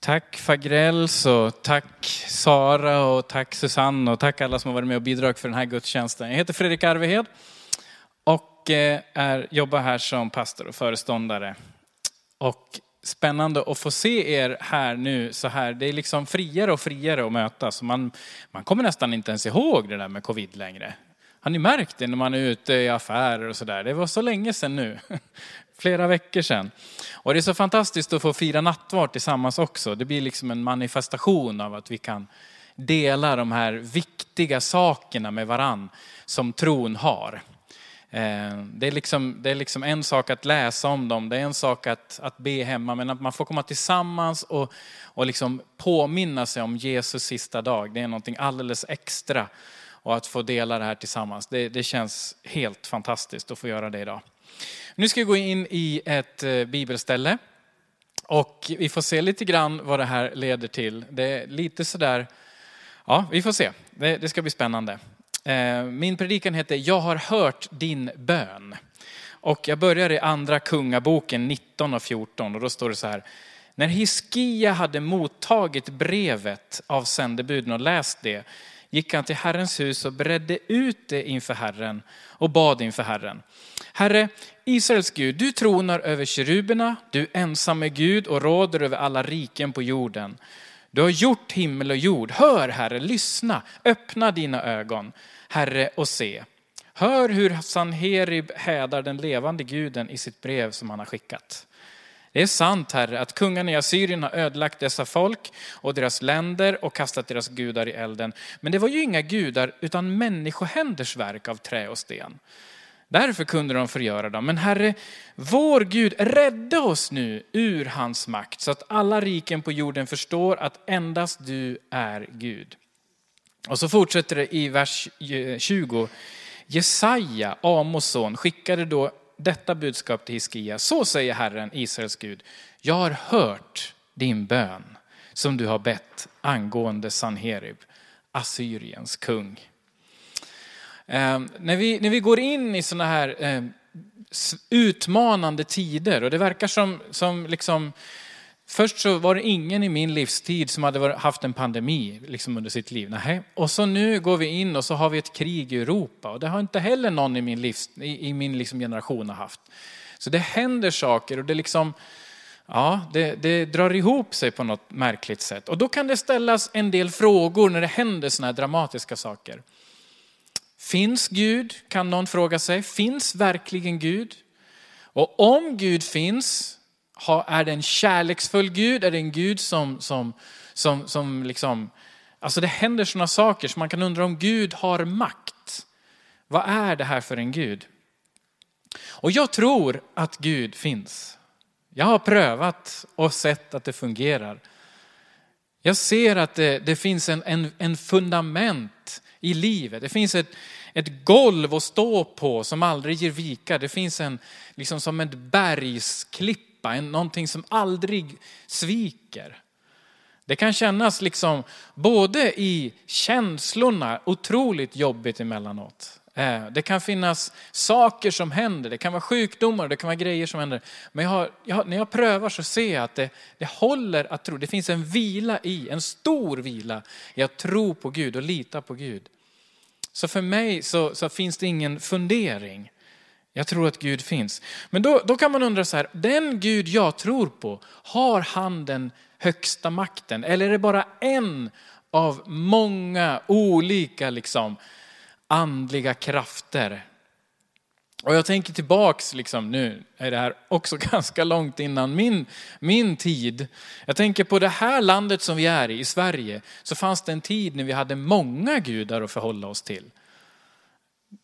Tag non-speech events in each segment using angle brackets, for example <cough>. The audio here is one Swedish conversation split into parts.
Tack Fagrells och tack Sara och tack Susanne och tack alla som har varit med och bidragit för den här gudstjänsten. Jag heter Fredrik Arvehed och eh, är, jobbar här som pastor och föreståndare. Och spännande att få se er här nu så här. Det är liksom friare och friare att mötas. Man, man kommer nästan inte ens ihåg det där med covid längre. Har ni märkt det när man är ute i affärer och sådär? Det var så länge sedan nu. Flera veckor sedan. Och det är så fantastiskt att få fira nattvard tillsammans också. Det blir liksom en manifestation av att vi kan dela de här viktiga sakerna med varann som tron har. Eh, det är, liksom, det är liksom en sak att läsa om dem, det är en sak att, att be hemma, men att man får komma tillsammans och, och liksom påminna sig om Jesus sista dag, det är någonting alldeles extra. Och att få dela det här tillsammans, det, det känns helt fantastiskt att få göra det idag. Nu ska vi gå in i ett eh, bibelställe och vi får se lite grann vad det här leder till. Det är lite sådär, ja vi får se, det, det ska bli spännande. Eh, min predikan heter Jag har hört din bön. Och jag börjar i andra kungaboken 19 och 14 och då står det så här. När Hiskia hade mottagit brevet av sändebuden och läst det gick han till Herrens hus och bredde ut det inför Herren och bad inför Herren. Herre, Israels Gud, du tronar över keruberna, du ensam är Gud och råder över alla riken på jorden. Du har gjort himmel och jord. Hör Herre, lyssna, öppna dina ögon, Herre, och se. Hör hur Sanherib hädar den levande guden i sitt brev som han har skickat. Det är sant, Herre, att kungarna i Assyrien har ödelagt dessa folk och deras länder och kastat deras gudar i elden. Men det var ju inga gudar utan människohänders verk av trä och sten. Därför kunde de förgöra dem. Men Herre, vår Gud, rädda oss nu ur hans makt så att alla riken på jorden förstår att endast du är Gud. Och så fortsätter det i vers 20. Jesaja, Amos son, skickade då detta budskap till Hiskia. Så säger Herren, Israels Gud, jag har hört din bön som du har bett angående Sanherib, Assyriens kung. Eh, när, vi, när vi går in i sådana här eh, utmanande tider och det verkar som, som liksom, först så var det ingen i min livstid som hade haft en pandemi liksom under sitt liv. Nej. Och så nu går vi in och så har vi ett krig i Europa och det har inte heller någon i min, livs, i, i min liksom generation haft. Så det händer saker och det liksom, Ja, det, det, drar ihop sig på något märkligt sätt. Och då kan det ställas en del frågor när det händer sådana här dramatiska saker. Finns Gud? Kan någon fråga sig. Finns verkligen Gud? Och om Gud finns, är det en kärleksfull Gud? Är det en Gud som, som, som, som liksom, alltså det händer sådana saker så man kan undra om Gud har makt. Vad är det här för en Gud? Och jag tror att Gud finns. Jag har prövat och sett att det fungerar. Jag ser att det, det finns en, en, en fundament i livet. Det finns ett, ett golv att stå på som aldrig ger vika. Det finns en, liksom som en bergsklippa, en, någonting som aldrig sviker. Det kan kännas liksom både i känslorna otroligt jobbigt emellanåt. Eh, det kan finnas saker som händer, det kan vara sjukdomar, det kan vara grejer som händer. Men jag har, jag när jag prövar så ser jag att det, det håller att tro. Det finns en vila i, en stor vila i att tro på Gud och lita på Gud. Så för mig så, så, finns det ingen fundering. Jag tror att Gud finns. Men då, då kan man undra så här, den Gud jag tror på, har han den högsta makten? Eller är det bara en av många olika liksom, andliga krafter och jag tänker tillbaks, liksom, nu är det här också <laughs> ganska långt innan min, min tid. Jag tänker på det här landet som vi är i, i Sverige, så fanns det en tid när vi hade många gudar att förhålla oss till.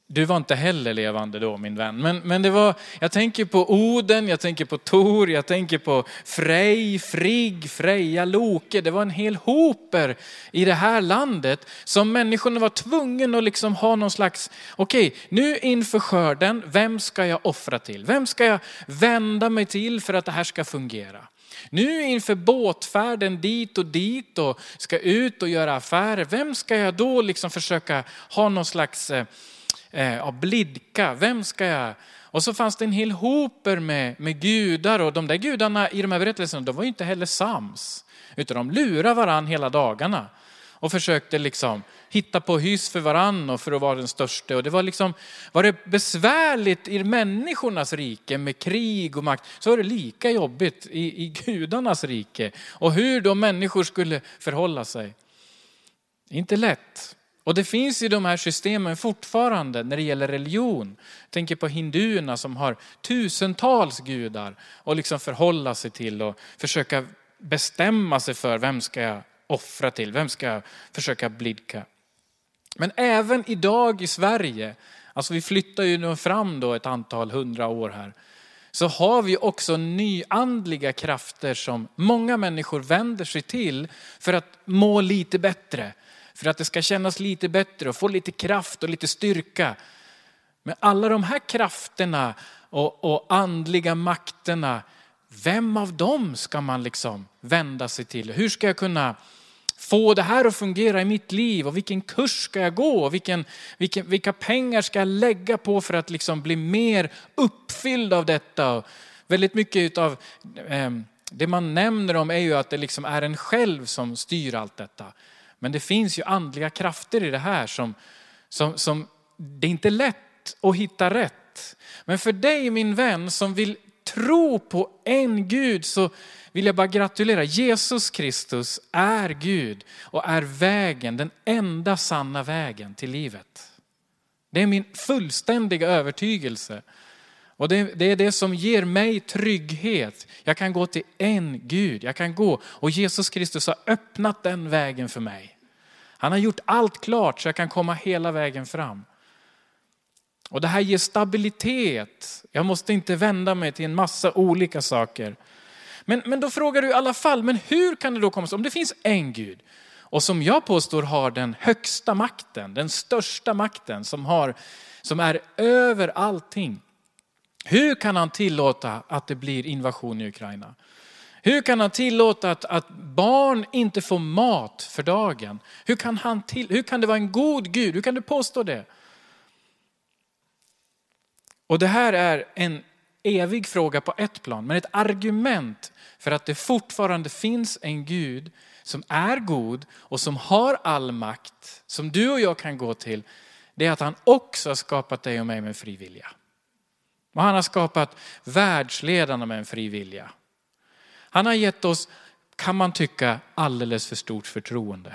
Du var inte heller levande då min vän. Men, men det var, jag tänker på Oden, jag tänker på Tor, jag tänker på Frej, Frigg, Freja, Loke. Det var en hel hoper i det här landet som människorna var tvungna att liksom ha någon slags, okej okay, nu inför skörden, vem ska jag offra till? Vem ska jag vända mig till för att det här ska fungera? Nu inför båtfärden dit och dit och ska ut och göra affärer, vem ska jag då liksom försöka ha någon slags eh, eh, blidka. Vem ska jag? Och så fanns det en hel hoper med, med gudar och de där gudarna i de här berättelserna, de var ju inte heller sams. Utan de lurade varann hela dagarna och försökte liksom hitta på hyss för varann och för att vara den största. Och det var liksom, var det besvärligt i människornas rike med krig och makt, så var det lika jobbigt i, i gudarnas rike. Och hur då människor skulle förhålla sig. Inte lätt. Och det finns i de här systemen fortfarande när det gäller religion. Jag tänker på hinduerna som har tusentals gudar och liksom förhålla sig till och försöka bestämma sig för vem ska jag offra till, vem ska jag försöka blidka. Men även idag i Sverige, alltså vi flyttar ju nu fram då ett antal hundra år här, så har vi också nyandliga krafter som många människor vänder sig till för att må lite bättre. För att det ska kännas lite bättre och få lite kraft och lite styrka. Men alla de här krafterna och, och andliga makterna, vem av dem ska man liksom vända sig till? Hur ska jag kunna få det här att fungera i mitt liv och vilken kurs ska jag gå? Vilken, vilken, vilka pengar ska jag lägga på för att liksom bli mer uppfylld av detta? Och väldigt mycket av eh, det man nämner om är ju att det liksom är en själv som styr allt detta. Men det finns ju andliga krafter i det här som, som, som det är inte lätt att hitta rätt. Men för dig min vän som vill tro på en Gud så vill jag bara gratulera. Jesus Kristus är Gud och är vägen, den enda sanna vägen till livet. Det är min fullständiga övertygelse. Och det, det, är det som ger mig trygghet. Jag kan gå till en Gud, jag kan gå och Jesus Kristus har öppnat den vägen för mig. Han har gjort allt klart så jag kan komma hela vägen fram. Och det här ger stabilitet. Jag måste inte vända mig till en massa olika saker. Men, men då frågar du i alla fall, men hur kan det då komma sig, om det finns en Gud och som jag påstår har den högsta makten, den största makten som, har, som är över allting. Hur kan han tillåta att det blir invasion i Ukraina? Hur kan han tillåta att, att barn inte får mat för dagen? Hur kan, han till, hur kan det vara en god Gud? Hur kan du påstå det? Och det här är en evig fråga på ett plan, men ett argument för att det fortfarande finns en Gud som är god och som har all makt, som du och jag kan gå till, det är att han också har skapat dig och mig med fri vilja. Och han har skapat världsledarna med en fri vilja. Han har gett oss, kan man tycka, alldeles för stort förtroende.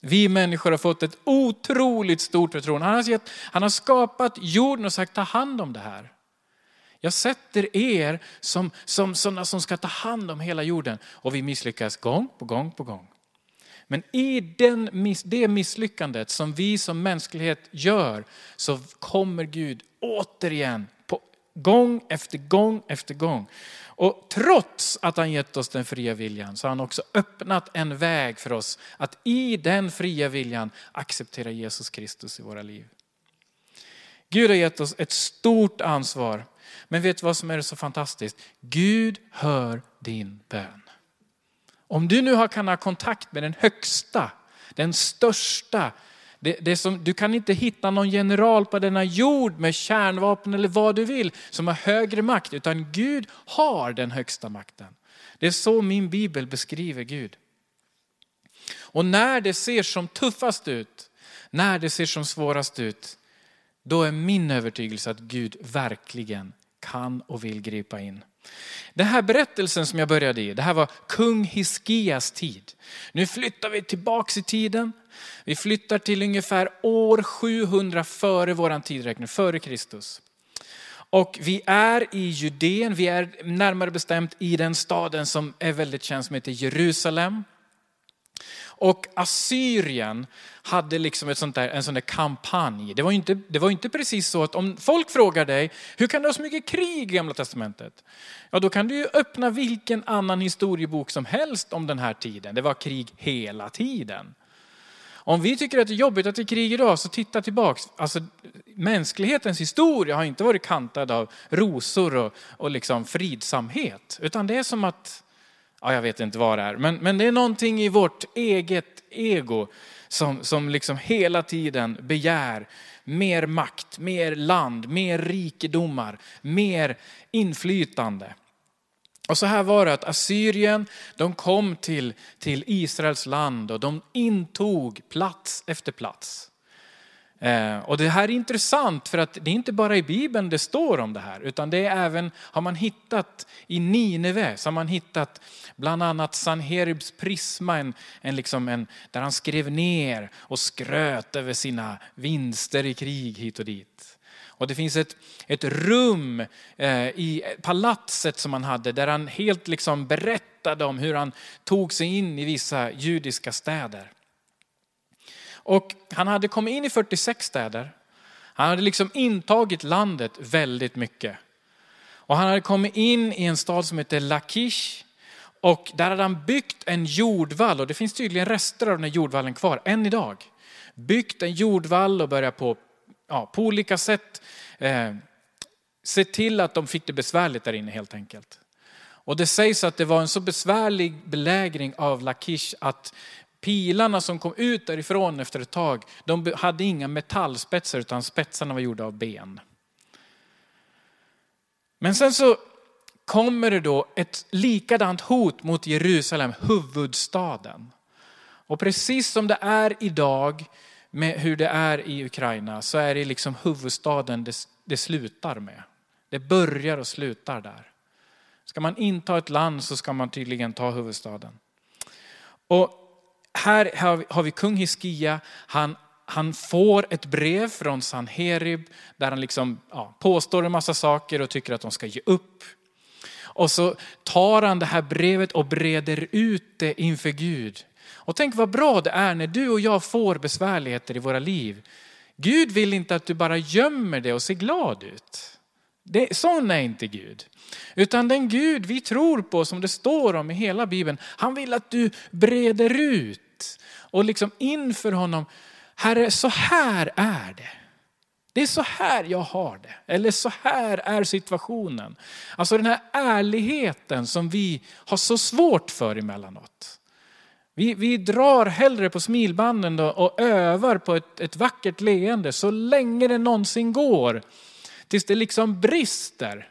Vi människor har fått ett otroligt stort förtroende. Han har, gett, han har skapat jorden och sagt ta hand om det här. Jag sätter er som, som sådana som ska ta hand om hela jorden. Och vi misslyckas gång på gång på gång. Men i den, det misslyckandet som vi som mänsklighet gör så kommer Gud återigen på gång efter gång efter gång. Och trots att han gett oss den fria viljan så har han också öppnat en väg för oss att i den fria viljan acceptera Jesus Kristus i våra liv. Gud har gett oss ett stort ansvar men vet du vad som är så fantastiskt? Gud hör din bön. Om du nu kan ha kontakt med den högsta, den största, det, det som, du kan inte hitta någon general på denna jord med kärnvapen eller vad du vill som har högre makt, utan Gud har den högsta makten. Det är så min bibel beskriver Gud. Och när det ser som tuffast ut, när det ser som svårast ut, då är min övertygelse att Gud verkligen kan och vill gripa in. Den här berättelsen som jag började i, det här var kung Hiskias tid. Nu flyttar vi tillbaks i tiden. Vi flyttar till ungefär år 700 före våran tidräkning, före Kristus. Och vi är i Judeen, vi är närmare bestämt i den staden som är väldigt känd som heter Jerusalem. Och Assyrien hade liksom ett sånt där, en sån där kampanj. Det var, inte, det var inte precis så att om folk frågar dig, hur kan det ha så mycket krig i Gamla Testamentet? Ja, då kan du ju öppna vilken annan historiebok som helst om den här tiden. Det var krig hela tiden. Om vi tycker att det är jobbigt att det är krig idag, så titta tillbaks. Alltså, mänsklighetens historia har inte varit kantad av rosor och, och liksom fridsamhet. Utan det är som att ja, jag vet inte vad det är, men, men det är någonting i vårt eget ego som, som liksom hela tiden begär mer makt, mer land, mer rikedomar, mer inflytande. Och så här var det att Assyrien, de kom till, till Israels land och de intog plats efter plats. Eh, och det här är intressant för att det är inte bara i Bibeln det står om det här, utan det är även, har man hittat i Nineve, så har man hittat bland annat Sanheribs prisma, en, en liksom en, där han skrev ner och skröt över sina vinster i krig hit och dit. Och det finns ett, ett rum eh, i palatset som han hade där han helt liksom berättade om hur han tog sig in i vissa judiska städer. Och han hade kommit in i 46 städer. Han hade liksom intagit landet väldigt mycket. Och han hade kommit in i en stad som heter Lakish. Och där hade han byggt en jordvall och det finns tydligen rester av den här jordvallen kvar än idag. Byggt en jordvall och börjat på, ja, på olika sätt eh, se till att de fick det besvärligt där inne helt enkelt. Och det sägs att det var en så besvärlig belägring av Lakish att pilarna som kom ut därifrån efter ett tag, de hade inga metallspetsar utan spetsarna var gjorda av ben. Men sen så kommer det då ett likadant hot mot Jerusalem, huvudstaden. Och precis som det är idag med hur det är i Ukraina så är det liksom huvudstaden det, det slutar med. Det börjar och slutar där. Ska man inta ett land så ska man tydligen ta huvudstaden. Och här har vi, har vi kung Hiskia, han, han får ett brev från Sanherib där han liksom, ja, påstår en massa saker och tycker att de ska ge upp. Och så tar han det här brevet och breder ut det inför Gud. Och tänk vad bra det är när du och jag får besvärligheter i våra liv. Gud vill inte att du bara gömmer det och ser glad ut. Det, sån är inte Gud. Utan den Gud vi tror på, som det står om i hela Bibeln, han vill att du breder ut och liksom inför honom, Herre så här är det. Det är så här jag har det. Eller så här är situationen. Alltså den här ärligheten som vi har så svårt för emellanåt. Vi, vi drar hellre på smilbanden och övar på ett, ett vackert leende så länge det någonsin går. Tills det liksom brister.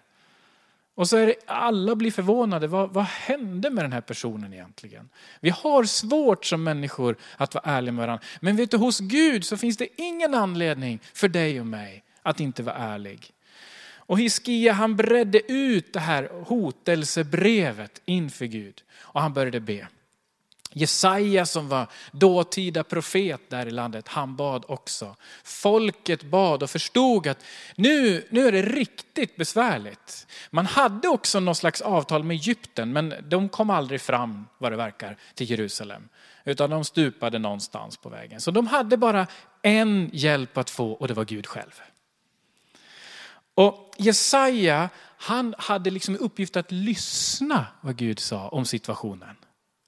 Och så är det, alla blir förvånade, vad, vad hände med den här personen egentligen? Vi har svårt som människor att vara ärliga med varandra. Men vet du, hos Gud så finns det ingen anledning för dig och mig att inte vara ärlig. Och Hiskia han bredde ut det här hotelsebrevet inför Gud och han började be. Jesaja som var dåtida profet där i landet, han bad också. Folket bad och förstod att nu, nu är det riktigt besvärligt. Man hade också någon slags avtal med Egypten, men de kom aldrig fram, vad det verkar, till Jerusalem. Utan de stupade någonstans på vägen. Så de hade bara en hjälp att få och det var Gud själv. Och Jesaja, han hade liksom uppgift att lyssna vad Gud sa om situationen.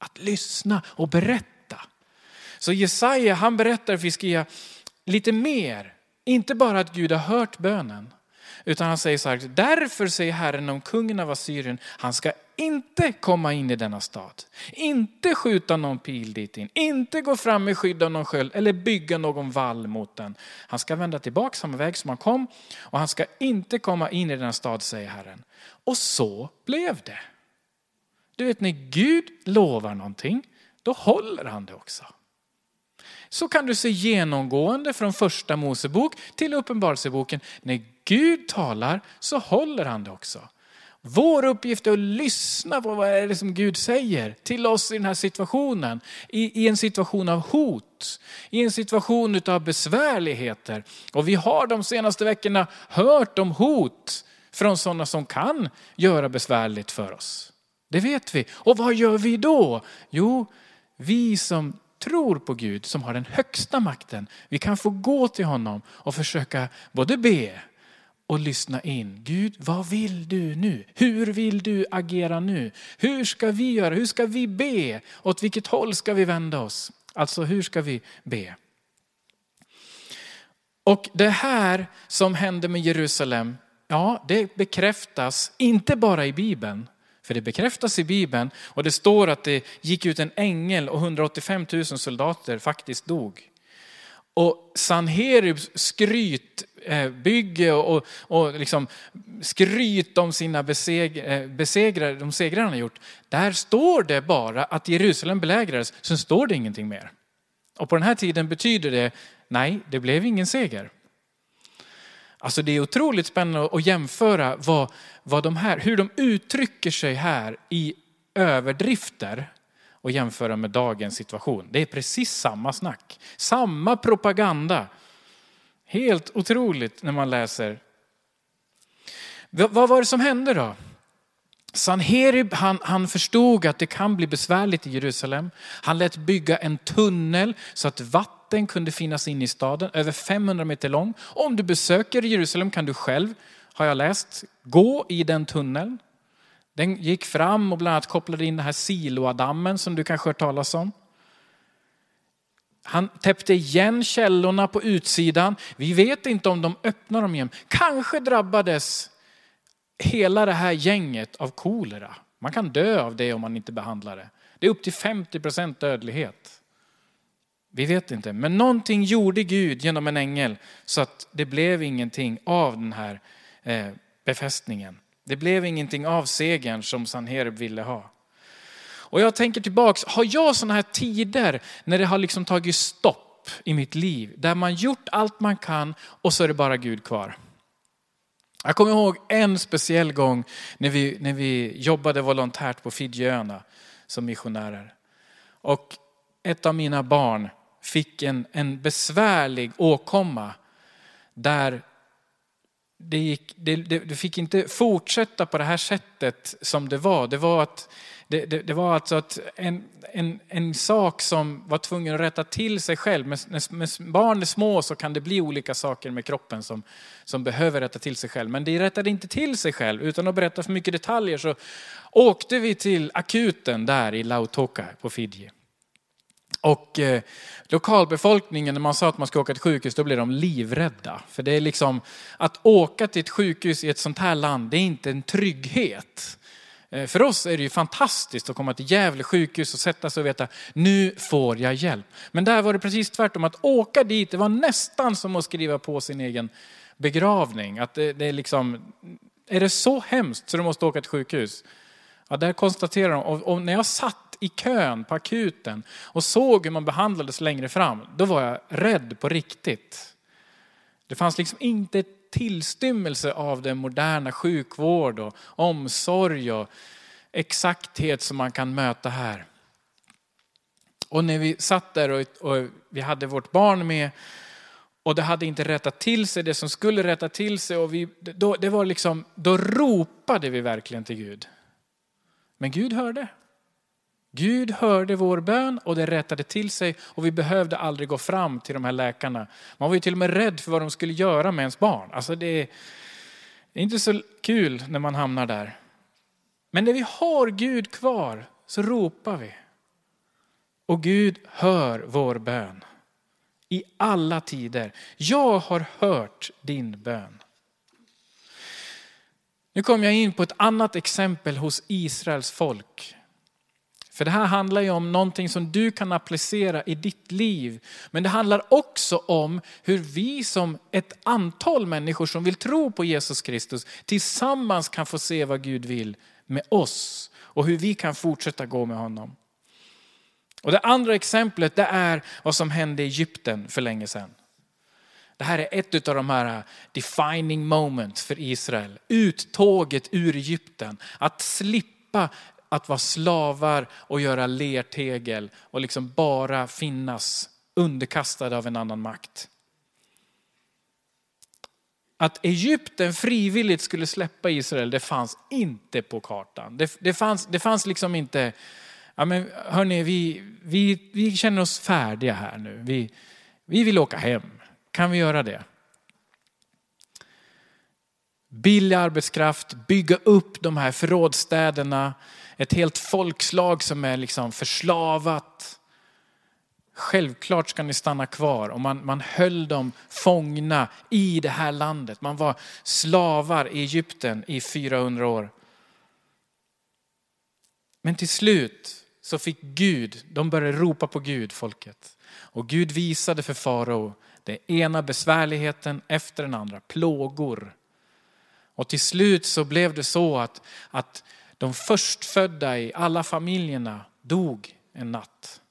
Att lyssna och berätta. Så Jesaja han berättar för Hiskia lite mer. Inte bara att Gud har hört bönen. Utan han säger så här, därför säger Herren om kungen av Assyrien, han ska inte komma in i denna stad. Inte skjuta någon pil dit in, inte gå fram med skydd av någon sköld eller bygga någon vall mot den. Han ska vända tillbaka samma väg som han kom och han ska inte komma in i denna stad, säger Herren. Och så blev det. Du vet när Gud lovar någonting, då håller han det också. Så kan du se genomgående från första Mosebok till uppenbarelseboken. När Gud talar så håller han det också. Vår uppgift är att lyssna på vad är det som Gud säger till oss i den här situationen. I, I, en situation av hot, i en situation av besvärligheter. Och vi har de senaste veckorna hört om hot från sådana som kan göra besvärligt för oss. Det vet vi. Och vad gör vi då? Jo, vi som tror på Gud, som har den högsta makten, vi kan få gå till honom och försöka både be och lyssna in. Gud, vad vill du nu? Hur vill du agera nu? Hur ska vi göra? Hur ska vi be? Åt vilket håll ska vi vända oss? Alltså, hur ska vi be? Och det här som hände med Jerusalem, ja, det bekräftas inte bara i Bibeln, för det bekräftas i Bibeln och det står att det gick ut en ängel och 185 000 soldater faktiskt dog. Och Sanheribs skrytbygge eh, och, och, och liksom skryt om sina beseg, eh, besegrare, de segrar han har gjort. Där står det bara att Jerusalem belägrades, sen står det ingenting mer. Och på den här tiden betyder det, nej, det blev ingen seger. Alltså det är otroligt spännande att jämföra vad, vad de här, hur de uttrycker sig här i överdrifter och jämföra med dagens situation. Det är precis samma snack, samma propaganda. Helt otroligt när man läser. Vad var det som hände då? Sanherib han, han förstod att det kan bli besvärligt i Jerusalem. Han lät bygga en tunnel så att vatten kunde finnas inne i staden, över 500 meter lång. Om du besöker Jerusalem kan du själv, har jag läst, gå i den tunneln. Den gick fram och bland annat kopplade in den här Siloadammen som du kanske hört talas om. Han täppte igen källorna på utsidan. Vi vet inte om de öppnar dem igen. Kanske drabbades hela det här gänget av kolera. Man kan dö av det om man inte behandlar det. Det är upp till 50 procent dödlighet. Vi vet inte, men någonting gjorde Gud genom en ängel så att det blev ingenting av den här eh, befästningen. Det blev ingenting av segern som Sanherib ville ha. Och jag tänker tillbaks, har jag sådana här tider när det har liksom tagit stopp i mitt liv, där man gjort allt man kan och så är det bara Gud kvar. Jag kommer ihåg en speciell gång när vi, när vi jobbade volontärt på Fidjöarna som missionärer. Och ett av mina barn fick en, en besvärlig åkomma där det, gick, det, det, det, fick inte fortsätta på det här sättet som det var. Det var, att, det, det var alltså att en, en, en sak som var tvungen att rätta till sig själv. Med, när barn är små så kan det bli olika saker med kroppen som, som behöver rätta till sig själv. Men det rättade inte till sig själv. Utan att berätta för mycket detaljer så åkte vi till akuten där i Lautoka på Fiji. Och eh, lokalbefolkningen, när man sa att man ska åka till sjukhus, då blev de livrädda. För det är liksom, att åka till ett sjukhus i ett sånt här land, det är inte en trygghet. Eh, för oss är det ju fantastiskt att komma till Gävle sjukhus och sätta sig och veta, nu får jag hjälp. Men där var det precis tvärtom, att åka dit, det var nästan som att skriva på sin egen begravning. Att det, det är liksom, är det så hemskt så du måste åka till sjukhus? Ja, där konstaterar de, och, och när jag satt i kön på akuten och såg hur man behandlades längre fram, då var jag rädd på riktigt. Det fanns liksom inte tillstymmelse av den moderna sjukvård och omsorg och exakthet som man kan möta här. Och när vi satt där och, och vi hade vårt barn med och det hade inte rättat till sig det som skulle rätta till sig och vi, då, det var liksom, då ropade vi verkligen till Gud. Men Gud hörde. Gud hörde vår bön och det rättade till sig och vi behövde aldrig gå fram till de här läkarna. Man var ju till och med rädd för vad de skulle göra med ens barn. Alltså det är, det är inte så kul när man hamnar där. Men när vi har Gud kvar så ropar vi. Och Gud hör vår bön. I alla tider. Jag har hört din bön. Nu kommer jag in på ett annat exempel hos Israels folk. För det här handlar ju om någonting som du kan applicera i ditt liv. Men det handlar också om hur vi som ett antal människor som vill tro på Jesus Kristus tillsammans kan få se vad Gud vill med oss och hur vi kan fortsätta gå med honom. Och Det andra exemplet det är vad som hände i Egypten för länge sedan. Det här är ett av de här äh, defining moments för Israel. Uttåget ur Egypten. Att slippa att vara slavar och göra lertegel och liksom bara finnas underkastade av en annan makt. Att Egypten frivilligt skulle släppa Israel, det fanns inte på kartan. Det, det, fanns, det fanns liksom inte, ja men hörni, vi, vi, vi känner oss färdiga här nu. Vi, vi vill åka hem. Kan vi göra det? Billig arbetskraft, bygga upp de här förrådsstäderna, ett helt folkslag som är liksom förslavat. Självklart ska ni stanna kvar och man, man höll dem fångna i det här landet. Man var slavar i Egypten i 400 år. Men till slut så fick Gud, de började ropa på Gud, folket. Och Gud visade för farao det ena besvärligheten efter den andra, plågor. Och till slut så blev det så att, att de förstfödda i alla familjerna dog en natt.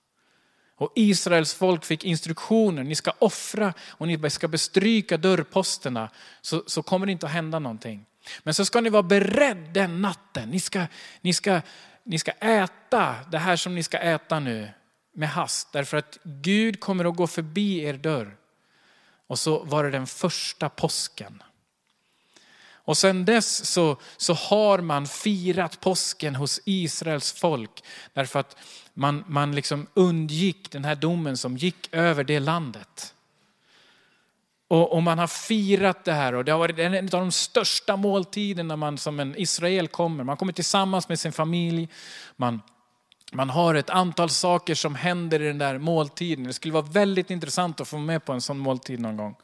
Och Israels folk fick instruktioner, ni ska offra och ni ska bestryka dörrposterna så, så kommer det inte att hända någonting. Men så ska ni vara beredda den natten. Ni ska, ni, ska, ni ska äta det här som ni ska äta nu med hast. Därför att Gud kommer att gå förbi er dörr. Och så var det den första påsken. Och sen dess så, så har man firat påsken hos Israels folk. Därför att man, man liksom undgick den här domen som gick över det landet. Och, och, man har firat det här och det har varit en av de största måltiderna man som en Israel kommer. Man kommer tillsammans med sin familj. Man, man har ett antal saker som händer i den där måltiden. Det skulle vara väldigt intressant att få med på en sån måltid någon gång.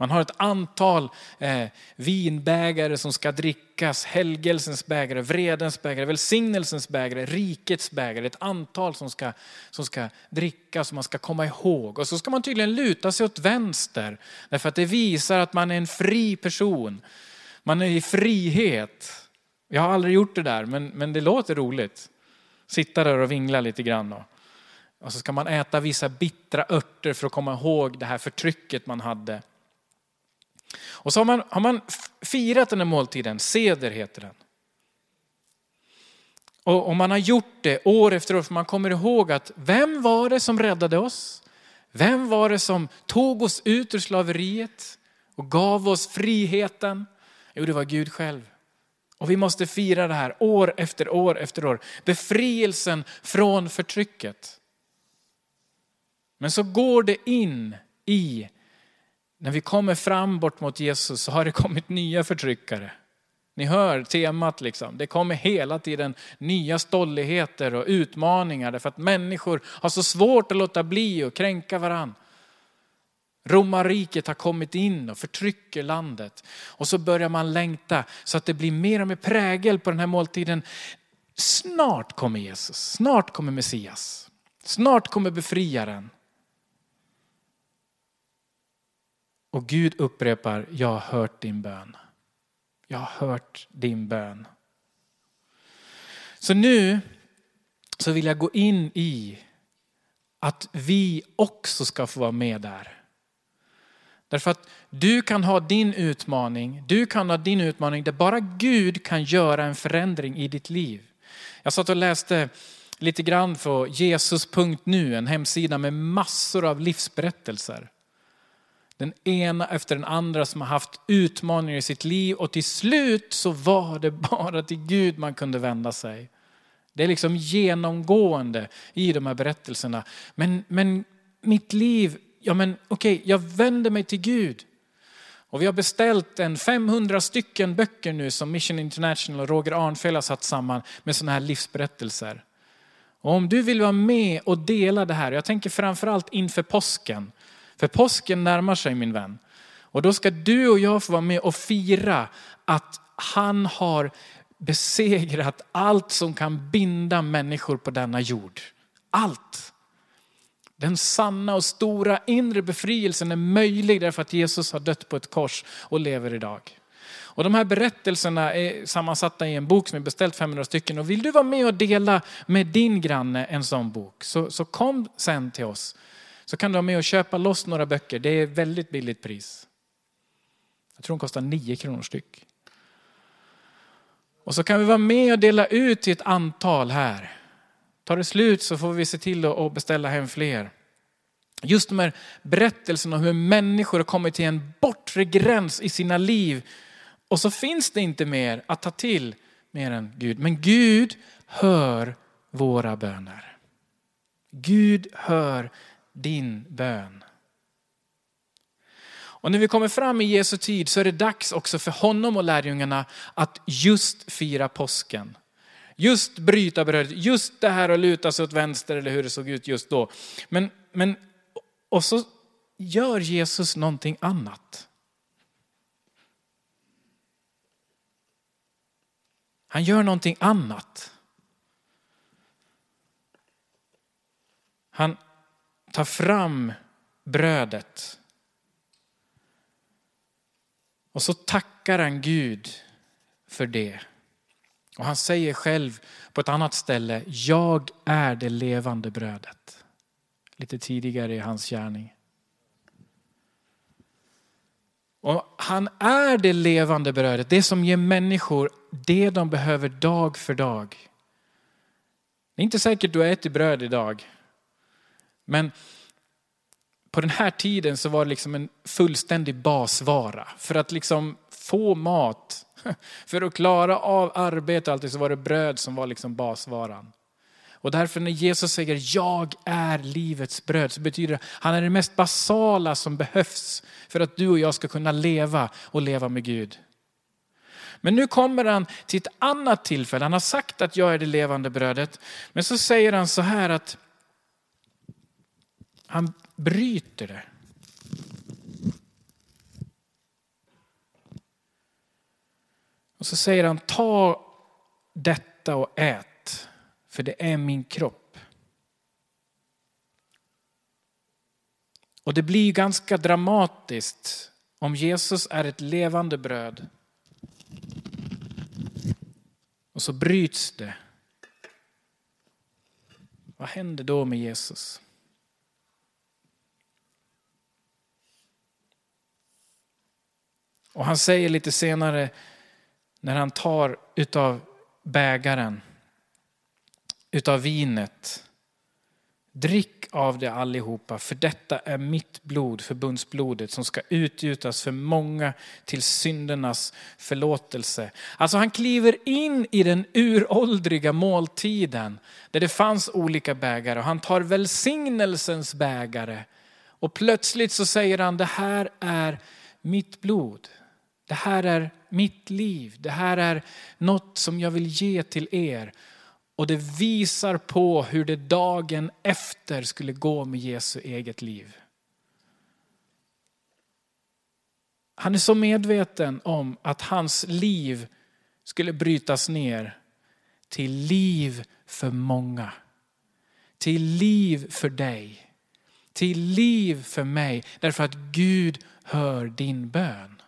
Man har ett antal eh, vinbägare som ska drickas, helgelsens bägare, vredens bägare, välsignelsens bägare, rikets bägare. Ett antal som ska, som ska drickas och man ska komma ihåg. Och så ska man tydligen luta sig åt vänster, därför att det visar att man är en fri person. Man är i frihet. Jag har aldrig gjort det där, men, men det låter roligt. Sitta där och vingla lite grann. Och, och så ska man äta vissa bittra örter för att komma ihåg det här förtrycket man hade. Och så har man, har man firat den här måltiden, seder heter den. Och, och man har gjort det år efter år för man kommer ihåg att vem var det som räddade oss? Vem var det som tog oss ut ur slaveriet och gav oss friheten? Jo, det var Gud själv. Och vi måste fira det här år efter år efter år. Befrielsen från förtrycket. Men så går det in i när vi kommer fram bort mot Jesus så har det kommit nya förtryckare. Ni hör temat liksom. Det kommer hela tiden nya stolligheter och utmaningar därför att människor har så svårt att låta bli och kränka varandra. Romarriket har kommit in och förtrycker landet. Och så börjar man längta så att det blir mer och mer prägel på den här måltiden. Snart kommer Jesus, snart kommer Messias, snart kommer befriaren. Och Gud upprepar, jag har hört din bön. Jag har hört din bön. Så nu så vill jag gå in i att vi också ska få vara med där. Därför att du kan ha din utmaning, du kan ha din utmaning där bara Gud kan göra en förändring i ditt liv. Jag satt och läste lite grann på Jesus.nu, en hemsida med massor av livsberättelser. Den ena efter den andra som har haft utmaningar i sitt liv och till slut så var det bara till Gud man kunde vända sig. Det är liksom genomgående i de här berättelserna. Men, men mitt liv, ja men okej, okay, jag vänder mig till Gud. Och vi har beställt en 500 stycken böcker nu som Mission International och Roger Arnfelt har satt samman med sådana här livsberättelser. Och om du vill vara med och dela det här, jag tänker framförallt inför påsken, för påsken närmar sig min vän. Och då ska du och jag få vara med och fira att han har besegrat allt som kan binda människor på denna jord. Allt. Den sanna och stora inre befrielsen är möjlig därför att Jesus har dött på ett kors och lever idag. Och de här berättelserna är sammansatta i en bok som är beställt 500 stycken. Och vill du vara med och dela med din granne en sån bok så, så kom sen till oss så kan du vara med och köpa loss några böcker. Det är väldigt billigt pris. Jag tror de kostar 9 kronor styck. Och så kan vi vara med och dela ut till ett antal här. Tar det slut så får vi se till att beställa hem fler. Just de här berättelserna om hur människor har kommit till en bortre gräns i sina liv. Och så finns det inte mer att ta till mer än Gud. Men Gud hör våra böner. Gud hör din bön. Och när vi kommer fram i Jesu tid så är det dags också för honom och lärjungarna att just fira påsken. Just bryta brödet, just det här att luta sig åt vänster eller hur det såg ut just då. Men, men, och så gör Jesus någonting annat. Han gör någonting annat. Han tar fram brödet. Och så tackar han Gud för det. Och han säger själv på ett annat ställe, jag är det levande brödet. Lite tidigare i hans gärning. Och han är det levande brödet, det som ger människor det de behöver dag för dag. Det är inte säkert du har ätit bröd idag. Men på den här tiden så var det liksom en fullständig basvara. För att liksom få mat, <laughs> för att klara av arbete och allting så var det bröd som var liksom basvaran. Och därför när Jesus säger jag är livets bröd så betyder det att han är det mest basala som behövs för att du och jag ska kunna leva och leva med Gud. Men nu kommer han till ett annat tillfälle. Han har sagt att jag är det levande brödet. Men så säger han så här att han bryter det. Och så säger han, ta detta och ät, för det är min kropp. Och det blir ganska dramatiskt om Jesus är ett levande bröd. Och så bryts det. Vad händer då med Jesus? Och han säger lite senare när han tar utav bägaren, utav vinet. Drick av det allihopa, för detta är mitt blod, förbundsblodet, som ska utgjutas för många till syndernas förlåtelse. Alltså han kliver in i den uråldriga måltiden, där det fanns olika bägare, och han tar välsignelsens bägare. Och plötsligt så säger han, det här är mitt blod. Det här är mitt liv. Det här är något som jag vill ge till er. Och det visar på hur det dagen efter skulle gå med Jesu eget liv. Han är så medveten om att hans liv skulle brytas ner till liv för många. Till liv för dig. Till liv för mig. Därför att Gud hör din bön.